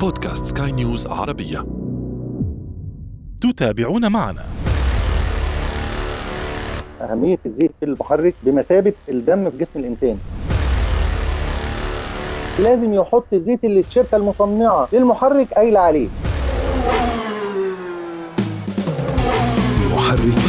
بودكاست سكاي نيوز عربية. تتابعون معنا. أهمية الزيت في المحرك بمثابة الدم في جسم الإنسان. لازم يحط الزيت اللي الشركة المصنعة للمحرك قايلة عليه محركات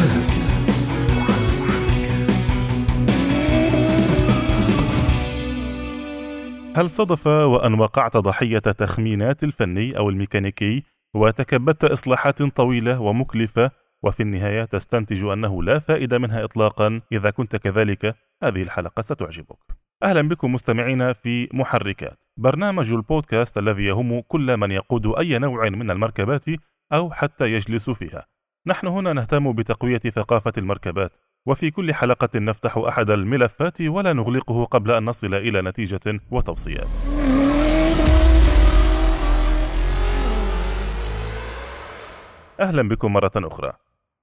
هل صدف وأن وقعت ضحية تخمينات الفني أو الميكانيكي وتكبدت إصلاحات طويلة ومكلفة وفي النهاية تستنتج أنه لا فائدة منها إطلاقا؟ إذا كنت كذلك هذه الحلقة ستعجبك. أهلا بكم مستمعينا في محركات. برنامج البودكاست الذي يهم كل من يقود أي نوع من المركبات أو حتى يجلس فيها. نحن هنا نهتم بتقوية ثقافة المركبات. وفي كل حلقة نفتح أحد الملفات ولا نغلقه قبل أن نصل إلى نتيجة وتوصيات. أهلا بكم مرة أخرى.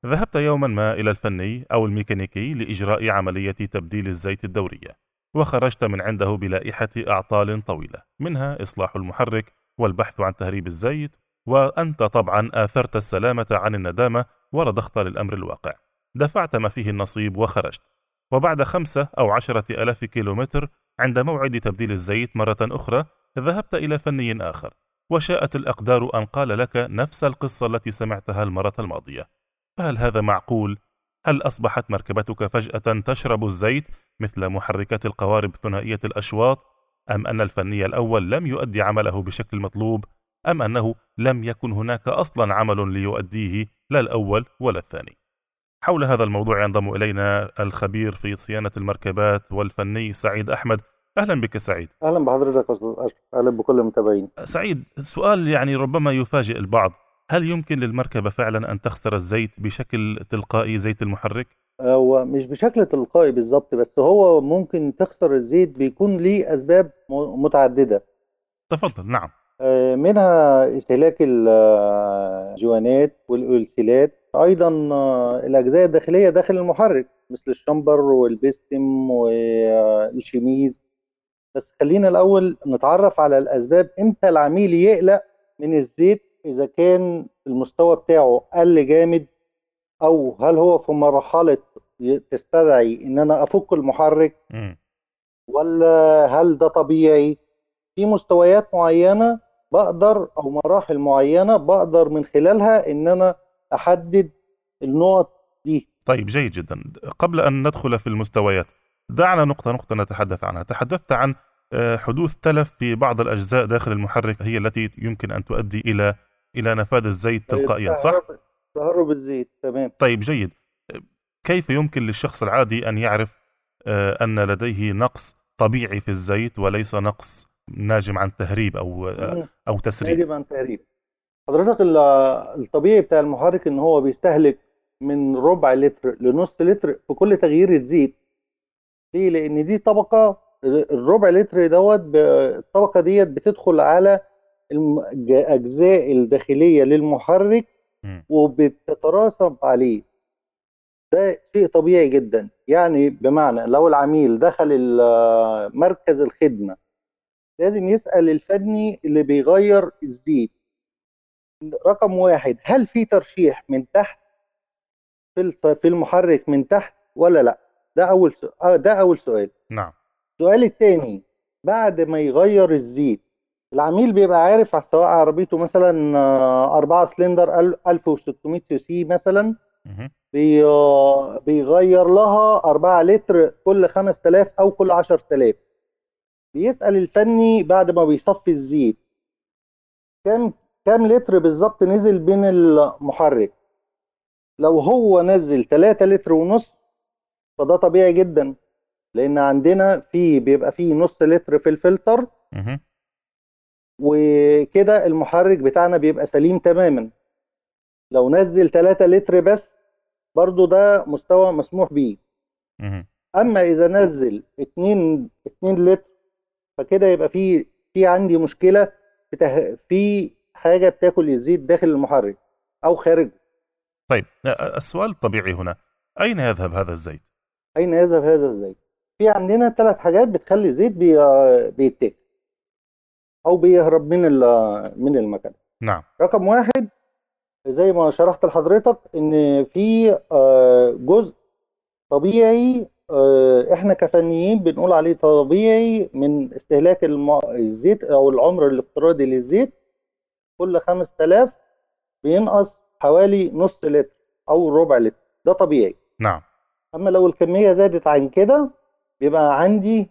ذهبت يوما ما إلى الفني أو الميكانيكي لإجراء عملية تبديل الزيت الدورية، وخرجت من عنده بلائحة أعطال طويلة، منها إصلاح المحرك والبحث عن تهريب الزيت، وأنت طبعا آثرت السلامة عن الندامة ورضخت للأمر الواقع. دفعت ما فيه النصيب وخرجت وبعد خمسة أو عشرة ألاف كيلومتر عند موعد تبديل الزيت مرة أخرى ذهبت إلى فني آخر وشاءت الأقدار أن قال لك نفس القصة التي سمعتها المرة الماضية فهل هذا معقول؟ هل أصبحت مركبتك فجأة تشرب الزيت مثل محركات القوارب ثنائية الأشواط؟ أم أن الفني الأول لم يؤدي عمله بشكل مطلوب؟ أم أنه لم يكن هناك أصلا عمل ليؤديه لا الأول ولا الثاني؟ حول هذا الموضوع ينضم إلينا الخبير في صيانة المركبات والفني سعيد أحمد. أهلا بك سعيد. أهلا بحضرتك أستاذ أشرف أهلا بكل المتابعين. سعيد سؤال يعني ربما يفاجئ البعض. هل يمكن للمركبة فعلا أن تخسر الزيت بشكل تلقائي زيت المحرك؟ هو مش بشكل تلقائي بالظبط بس هو ممكن تخسر الزيت بيكون ليه أسباب م- متعددة. تفضل. نعم. آه، منها استهلاك الجوانات والألسيلات أيضا آه، الأجزاء الداخلية داخل المحرك مثل الشمبر والبستم والشميز. بس خلينا الأول نتعرف على الأسباب إمتى العميل يقلق من الزيت إذا كان المستوى بتاعه قل جامد أو هل هو في مرحلة ي- تستدعي إن أنا أفك المحرك. ولا هل ده طبيعي؟ في مستويات معينة بقدر أو مراحل معينة بقدر من خلالها إن أنا أحدد النقط دي. طيب جيد جدا. قبل أن ندخل في المستويات دعنا نقطة نقطة نتحدث عنها. تحدثت عن آه، حدوث تلف في بعض الأجزاء داخل المحرك هي التي يمكن أن تؤدي إلى إلى نفاذ الزيت تلقائيا صح؟ تهرب- الزيت تمام. طيب جيد. كيف يمكن للشخص العادي أن يعرف آه، أن لديه نقص طبيعي في الزيت وليس نقص ناجم عن تهريب أو آه، مم. أو تسريب؟ يجب أن تهريب. حضرتك ال- الطبيعي بتاع المحرك إن هو بيستهلك من ربع لتر لنص لتر في كل تغيير زيت ليه؟ لأن دي طبقة الربع لتر دوت الطبقة ديت بتدخل على الأجزاء الداخلية للمحرك مم. وبتتراصب عليه ده شيء طبيعي جدا يعني بمعنى لو العميل دخل مركز الخدمة لازم يسأل الفني اللي بيغير الزيت رقم واحد هل في ترشيح من تحت في في المحرك من تحت ولا لا؟ ده أول سؤال آه، ده أول سؤال. نعم. السؤال التاني بعد ما يغير الزيت العميل بيبقى عارف سواء عربيته مثلا آه، 4 سلندر أل- 1600 CC مثلا. بي بيغير لها 4 لتر كل 5000 أو كل 10000 بيسأل الفني بعد ما بيصفي الزيت كام كام لتر بالظبط نزل بين المحرك لو هو نزل 3 لتر ونص فده طبيعي جدا لأن عندنا في بيبقى فيه نص لتر في الفلتر. وكده المحرك بتاعنا بيبقى سليم تماما لو نزل 3 لتر بس برضو ده مستوى مسموح بيه. أما إذا نزل 2 2 لتر فكده يبقى في في عندي مشكلة في. في حاجة بتاكل الزيت داخل المحرك أو خارجه. طيب السؤال الطبيعي هنا أين يذهب هذا الزيت؟ أين يذهب هذا الزيت؟ في عندنا ثلاث حاجات بتخلي الزيت بي... بيتاكل أو بيهرب من ال- من المكنه نعم. رقم واحد زي ما شرحت لحضرتك إن في جزء طبيعي إحنا كفنيين بنقول عليه طبيعي من استهلاك الزيت أو العمر الافتراضي للزيت كل 5000 بينقص حوالي نص لتر أو ربع لتر. ده طبيعي. نعم. أما لو الكمية زادت عن كده بيبقى عندي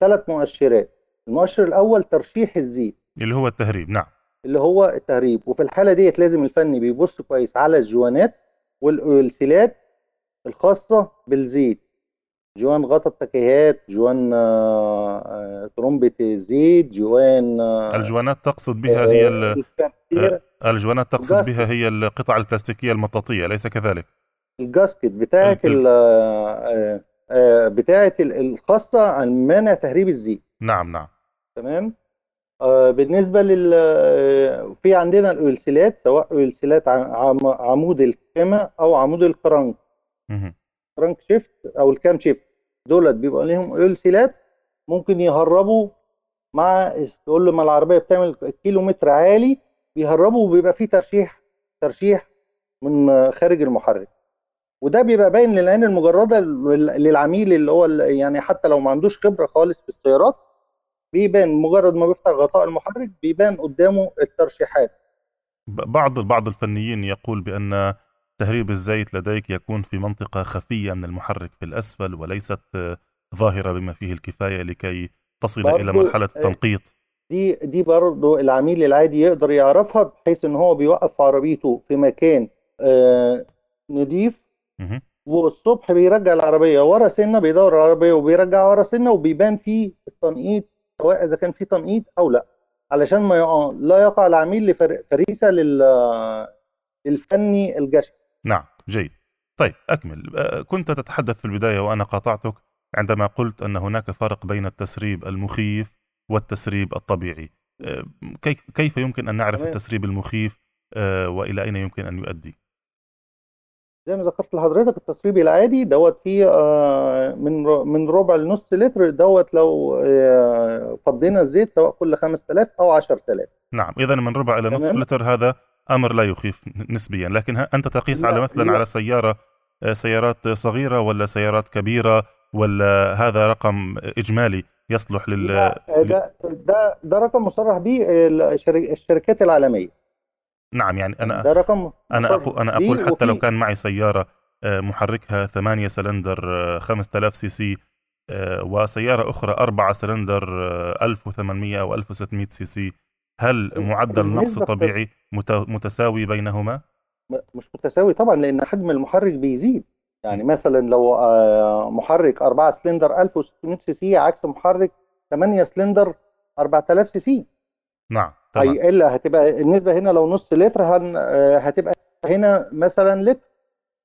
ثلاث مؤشرات. المؤشر الأول ترشيح الزيت. اللي هو التهريب. نعم. اللي هو التهريب. وفي الحالة ديت لازم الفني بيبص كويس على الجوانات والسيلات الخاصة بالزيت. جوان غطا التكيهات جوان آه، آه، ترمبة الزيت جوان آه، الجوانات تقصد بها هي الجوانات تقصد. بها هي القطع البلاستيكية المطاطية أليس كذلك؟ الجاسكت بتاعت ال- بتاعت ال- الخاصة عن مانع تهريب الزيت. نعم نعم. تمام؟ بالنسبة لل في عندنا الأولسيلات سواء عم- عمود الكامة أو عمود الكرنك كرنك شيفت أو الكام شيفت دولت بيبقى ليهم أولسيلات ممكن يهربوا مع تقول لما العربية بتعمل كيلو متر عالي بيهربوا وبيبقى فيه ترشيح ترشيح من خارج المحرك. وده بيبقى باين للعين المجردة لل- للعميل اللي هو يعني حتى لو ما عندوش خبرة خالص في السيارات بيبان مجرد ما بيفتح غطاء المحرك بيبان قدامه الترشيحات. بعض بعض الفنيين يقول بأن تهريب الزيت لديك يكون في منطقة خفية من المحرك في الأسفل وليست آه، ظاهرة بما فيه الكفاية لكي تصل إلى مرحلة آه، التنقيط. دي دي برضه العميل العادي يقدر يعرفها بحيث إن هو بيوقف عربيته في مكان آه نضيف. والصبح بيرجع العربية ورا سنة بيدور العربية وبيرجع ورا سنة وبيبان فيه التنقيط سواء إذا كان في تنقيط أو لأ. علشان ما يقع لا يقع العميل لفريسة لل للفني الجشع نعم جيد. طيب أكمل. كنت تتحدث في البداية وأنا قاطعتك عندما قلت أن هناك فرق بين التسريب المخيف والتسريب الطبيعي. كيف كيف يمكن أن نعرف. التسريب المخيف وإلى أين يمكن أن يؤدي؟ زي ما ذكرت لحضرتك التسريب العادي دوت فيه من من ربع لنص لتر دوت لو فضينا الزيت سواء كل 5000 أو 10000 نعم إذا من ربع إلى نصف. لتر هذا أمر لا يخيف نسبيا. لكن أنت تقيس على مثلا لا. على سيارة آه، سيارات صغيرة ولا سيارات كبيرة ولا هذا رقم إجمالي يصلح لل ده ده ده رقم مصرح به الشرك- الشركات العالمية. نعم يعني أنا ده رقم أقول أنا بيه أقول حتى لو كان معي سيارة آه، محركها 8 سلندر آه، 5000 CC آه، وسيارة أخرى 4 سلندر آه، 1800 أو 1600 CC هل معدل نقص طبيعي مت- متساوي بينهما؟ مش متساوي طبعا لأن حجم المحرك بيزيد. يعني مثلا لو آه، محرك 4 سلندر 1600 CC عكس محرك 8 سلندر 4000 CC. نعم تمام. هيقل هتبقى النسبة هنا لو نص لتر هن آه، هتبقى هنا مثلا لتر.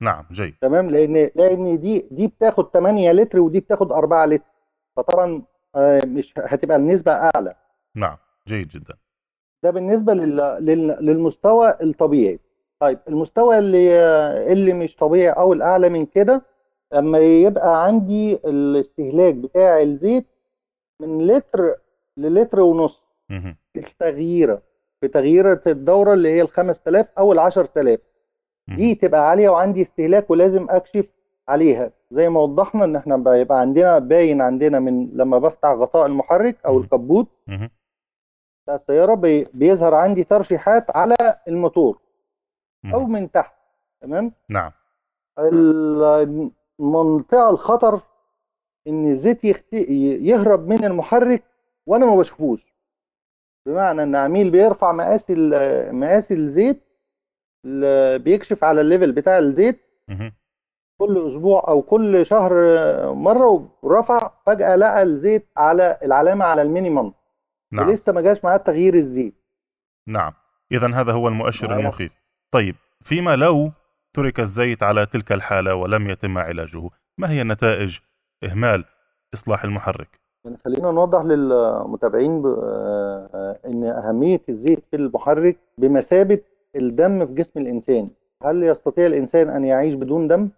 نعم جيد. تمام؟ لأن لأن دي دي بتاخد 8 لتر ودي بتاخد 4 لتر. فطبعا آه، مش هتبقى النسبة أعلى. نعم جيد جدا. ده بالنسبة لل... لل... للمستوى الطبيعي طيب المستوى اللي اللي مش طبيعي أو الأعلى من كده لما يبقى عندي الاستهلاك بتاع الزيت من لتر للتر ونص. التغييرة في تغييرة الدورة اللي هي ال 5000 أو ال 10000 دي. تبقى عالية وعندي استهلاك ولازم أكشف عليها زي ما وضحنا إن إحنا بيبقى عندنا باين عندنا من لما بفتح غطاء المحرك أو. الكبوت. بتاع السياره بي- بيظهر عندي ترشيحات على الموتور أو. من تحت تمام نعم ال- المنطقة الخطر إن الزيت يخت... يهرب من المحرك وأنا ما بشوفوش بمعنى إن عميل بيرفع مقاس مقاس الزيت ال- بيكشف على ال level بتاع الزيت. كل أسبوع أو كل شهر مرة ورفع فجأة لقى الزيت على العلامة على ال minimum نعم. ولسه ما جاش معاه تغيير الزيت. نعم. إذا هذا هو المؤشر. المخيف. طيب فيما لو ترك الزيت على تلك الحالة ولم يتم علاجه ما هي نتائج إهمال إصلاح المحرك؟ يعني خلينا نوضح للمتابعين آه، إن أهمية الزيت في المحرك بمثابة الدم في جسم الإنسان. هل يستطيع الإنسان أن يعيش بدون دم.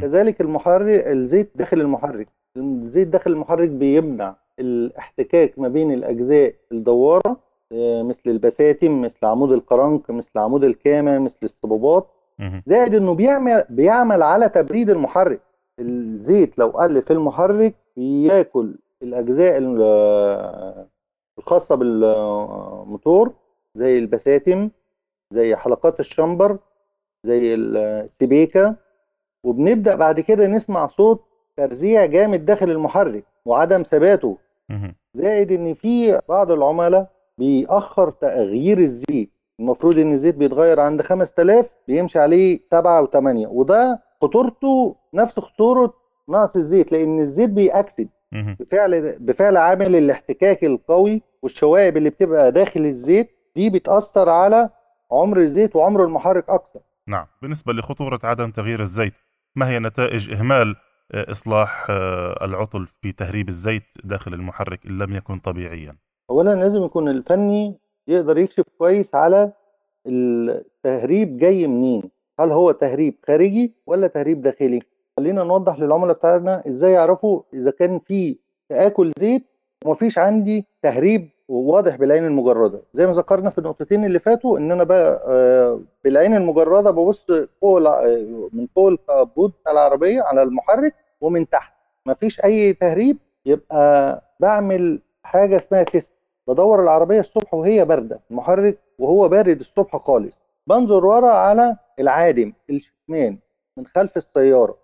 كذلك المحرك الزيت داخل المحرك. الزيت داخل المحرك بيمنع الاحتكاك ما بين الأجزاء الدوارة آه، مثل البساتم مثل عمود القرنق مثل عمود الكامة مثل الصبابات. زائد إنه بيعمل بيعمل على تبريد المحرك. الزيت لو قل في المحرك بياكل الأجزاء ال- الخاصة بالموتور زي البساتم زي حلقات الشمبر زي السبيكة. وبنبدأ بعد كده نسمع صوت ترزيع جامد داخل المحرك وعدم ثباته. زائد إن في بعض العملاء بيأخر تغيير الزيت. المفروض إن الزيت بيتغير عند 5000 بيمشي عليه 7 و8 وده خطورته نفس خطورة نقص الزيت لإن الزيت بيأكسد. بفعل بفعل عامل الاحتكاك القوي والشوائب اللي بتبقى داخل الزيت دي بتأثر على عمر الزيت وعمر المحرك أكثر. نعم. بالنسبة لخطورة عدم تغيير الزيت ما هي نتائج إهمال آه، إصلاح آه، العطل في تهريب الزيت داخل المحرك إن لم يكن طبيعيا. اولا لازم يكون الفني يقدر يكشف كويس على التهريب جاي منين. هل هو تهريب خارجي ولا تهريب داخلي؟ خلينا نوضح للعملاء بتاعنا إزاي يعرفوا إذا كان في تآكل زيت ومفيش عندي تهريب واضح بالعين المجردة. زي ما ذكرنا في النقطتين اللي فاتوا إن أنا بقى آه، بالعين المجردة ببص فوق من فوق الكبوت بتاع العربية على المحرك ومن تحت. مفيش أي تهريب يبقى بعمل حاجة اسمها test بدور العربية الصبح وهي باردة المحرك وهو بارد الصبح خالص. بنظر ورا على العادم الشكمان من خلف السيارة.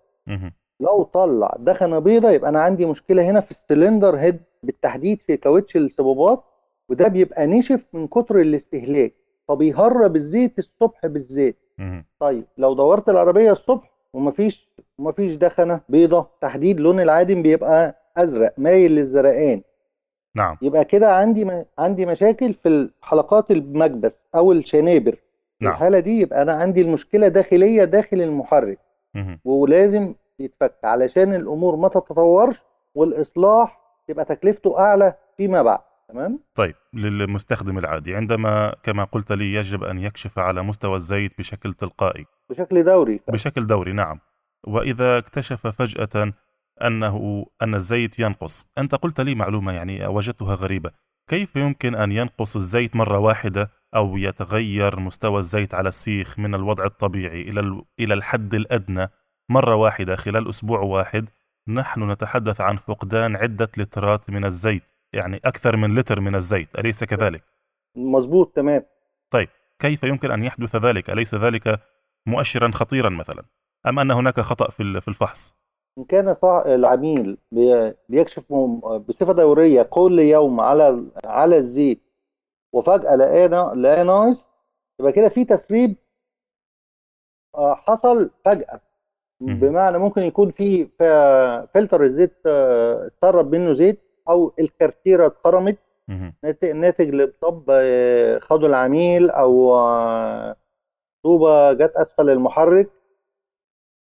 لو طلع دخنة بيضة يبقى أنا عندي مشكلة هنا في ال cylinder head بالتحديد في كاوتش الصبابات وده بيبقى نشف من كتر الاستهلاك فبيهرب الزيت الصبح بالزيت. طيب لو دورت العربية الصبح ومفيش ومفيش دخنة بيضة تحديد لون العادم بيبقى أزرق مايل للزرقان نعم يبقى كده عندي م... عندي مشاكل في حلقات المكبس أو الشنابر في نعم. الحالة دي يبقى أنا عندي المشكلة داخلية داخل المحرك مهم. ولازم يتفك علشان الأمور ما تتطورش والإصلاح تبقى تكلفته أعلى فيما بعد تمام؟ طيب للمستخدم العادي. عندما كما قلت لي يجب أن يكشف على مستوى الزيت بشكل تلقائي. بشكل دوري بشكل دوري نعم. وإذا اكتشف فجأة أنه أن الزيت ينقص. أنت قلت لي معلومة يعني وجدتها غريبة. كيف يمكن أن ينقص الزيت مرة واحدة أو يتغير مستوى الزيت على السيخ من الوضع الطبيعي إلى إلى الحد الأدنى مرة واحدة خلال أسبوع واحد؟ نحن نتحدث عن فقدان عدة لترات من الزيت. يعني أكثر من لتر من الزيت أليس كذلك؟ مظبوط تمام كيف يمكن أن يحدث ذلك؟ أليس ذلك مؤشرا خطيرا مثلا؟ أم أن هناك خطأ في ال- في الفحص؟ إن كان. العميل بي... بيكشف بصفة دورية كل يوم على على الزيت وفجأة لقاه لقاه ناقص يبقى كده في تسريب آه، حصل مهم. بمعنى ممكن يكون في فلتر الزيت آه، اتسرب منه زيت أو الكارتيرة اتخرمت ناتج لطب آه، خده العميل أو آه، طوبة جت أسفل المحرك.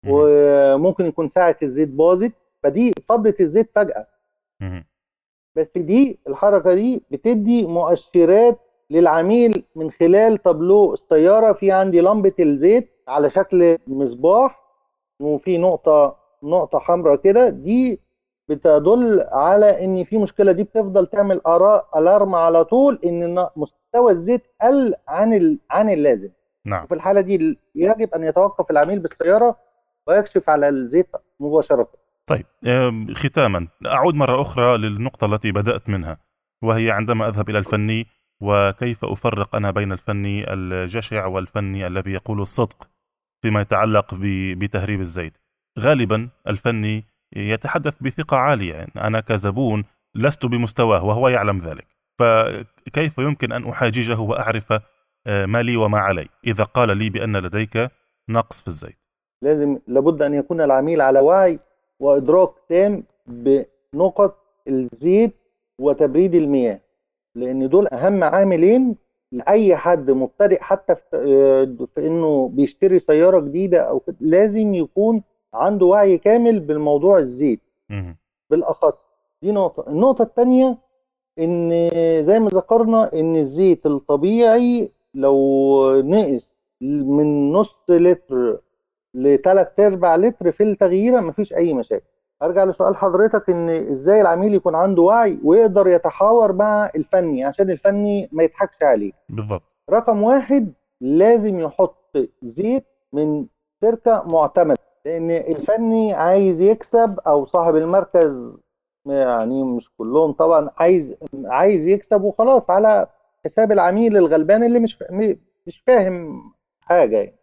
وممكن يكون ساعة الزيت باظت فدي فضت الزيت فجأة. بس دي الحركة دي بتدي مؤشرات للعميل من خلال تابلو السيارة. في عندي لمبة الزيت على شكل مصباح وفي نقطه نقطة حمراء كده. دي بتدل على إن في مشكلة دي بتفضل تعمل آراء ألارم على طول إن مستوى الزيت قل عن ال- عن اللازم. نعم. وفي الحالة دي يجب أن يتوقف العميل بالسيارة ويكشف على الزيت مباشرة. طيب ختاما أعود مرة أخرى للنقطة التي بدأت منها وهي عندما أذهب إلى الفني وكيف أفرق أنا بين الفني الجشع والفني الذي يقول الصدق فيما يتعلق بتهريب الزيت. غالبا الفني يتحدث بثقة عالية. يعني أنا كزبون لست بمستواه وهو يعلم ذلك. فكيف يمكن أن أحاججه وأعرف آه، ما لي وما علي؟ إذا قال لي بأن لديك نقص في الزيت. لازم لابد أن يكون العميل على وعي وإدراك تام بنقط الزيت وتبريد المياه لأن دول أهم عاملين لأي حد مبتدئ حتى في, آه، إنه بيشتري سيارة جديدة أو كده. لازم يكون عنده وعي كامل بالموضوع الزيت. بالأخص. دي نقطة. النقطة الثانية إن زي ما ذكرنا إن الزيت الطبيعي لو نقص من نص لتر لثلاث أرباع لتر في التغييره مفيش أي مشاكل. أرجع لسؤال حضرتك إن إزاي العميل يكون عنده وعي ويقدر يتحاور مع الفني عشان الفني ما يضحكش عليه. بالضبط. رقم واحد لازم يحط زيت من شركة معتمدة. لأن الفني عايز يكسب أو صاحب المركز يعني مش كلهم طبعا عايز عايز يكسب وخلاص على حساب العميل الغلبان اللي مش مش فاهم حاجة يعني.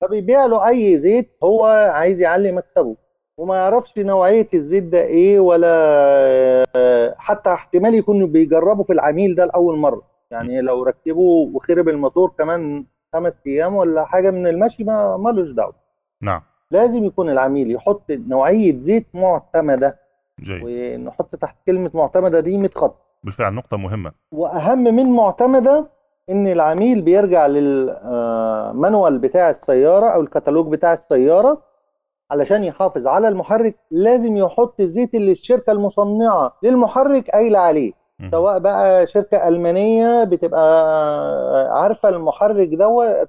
فبيبيع له أي زيت هو عايز يعلي مكسبه. وما يعرفش نوعية الزيت ده إيه ولا حتى احتمال يكونوا بيجربوا في العميل ده لأول مرة. يعني لو ركبوا وخرب الموتور كمان خمس أيام ولا حاجة من المشي ما مالوش دعوة. نعم. لازم يكون العميل يحط نوعية زيت معتمدة جيد. ونحط تحت كلمة معتمدة دي 100 خط بالفعل نقطة مهمة. وأهم من معتمدة إن العميل بيرجع للمانوال بتاع السيارة أو الكتالوج بتاع السيارة علشان يحافظ على المحرك. لازم يحط الزيت اللي الشركة المصنعة للمحرك قايلة عليه. سواء بقى شركة ألمانية بتبقى عارفة المحرك دوت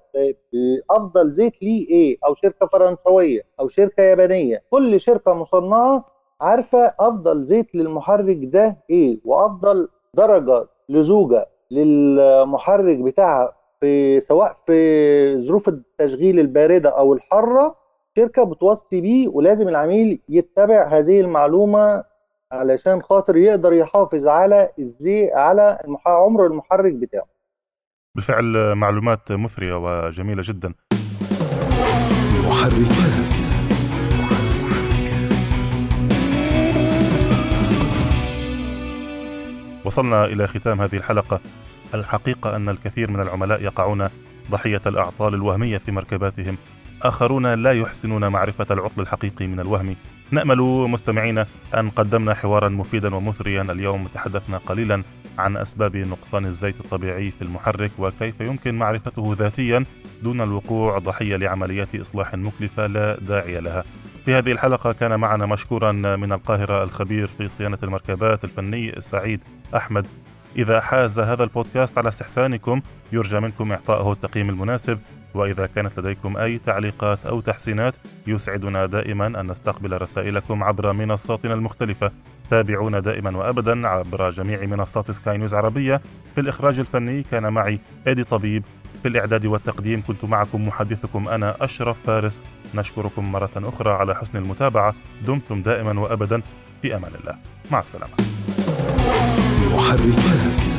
أفضل زيت ليه إيه أو شركة فرنسوية أو شركة يابانية. كل شركة مصنعة عارفة أفضل زيت للمحرك ده إيه وأفضل درجة لزوجة للمحرك بتاعها في سواء في ظروف التشغيل الباردة أو الحارة شركة بتوصي بيه ولازم العميل يتبع هذه المعلومة علشان خاطر يقدر يحافظ على الزي على المح... عمر المحرك بتاعه. بالفعل معلومات مثرية وجميلة جدا. محركات. وصلنا إلى ختام هذه الحلقة. الحقيقة أن الكثير من العملاء يقعون ضحية الأعطال الوهمية في مركباتهم. آخرون لا يحسنون معرفة العطل الحقيقي من الوهم. نأمل مستمعينا أن قدمنا حوارا مفيدا ومثريا. اليوم تحدثنا قليلا عن أسباب نقصان الزيت الطبيعي في المحرك وكيف يمكن معرفته ذاتيا دون الوقوع ضحية لعمليات إصلاح مكلفة لا داعي لها. في هذه الحلقة كان معنا مشكورا من القاهرة الخبير في صيانة المركبات الفني سعيد أحمد. إذا حاز هذا البودكاست على استحسانكم يرجى منكم إعطائه التقييم المناسب. وإذا كانت لديكم أي تعليقات أو تحسينات يسعدنا دائما أن نستقبل رسائلكم عبر منصاتنا المختلفة. تابعونا دائما وأبدا عبر جميع منصات سكاي نيوز عربية. في الإخراج الفني كان معي إيدي طبيب. في الإعداد والتقديم كنت معكم محدثكم أنا أشرف فارس. نشكركم مرة أخرى على حسن المتابعة. دمتم دائما وأبدا. في أمان الله. مع السلامة. محركات.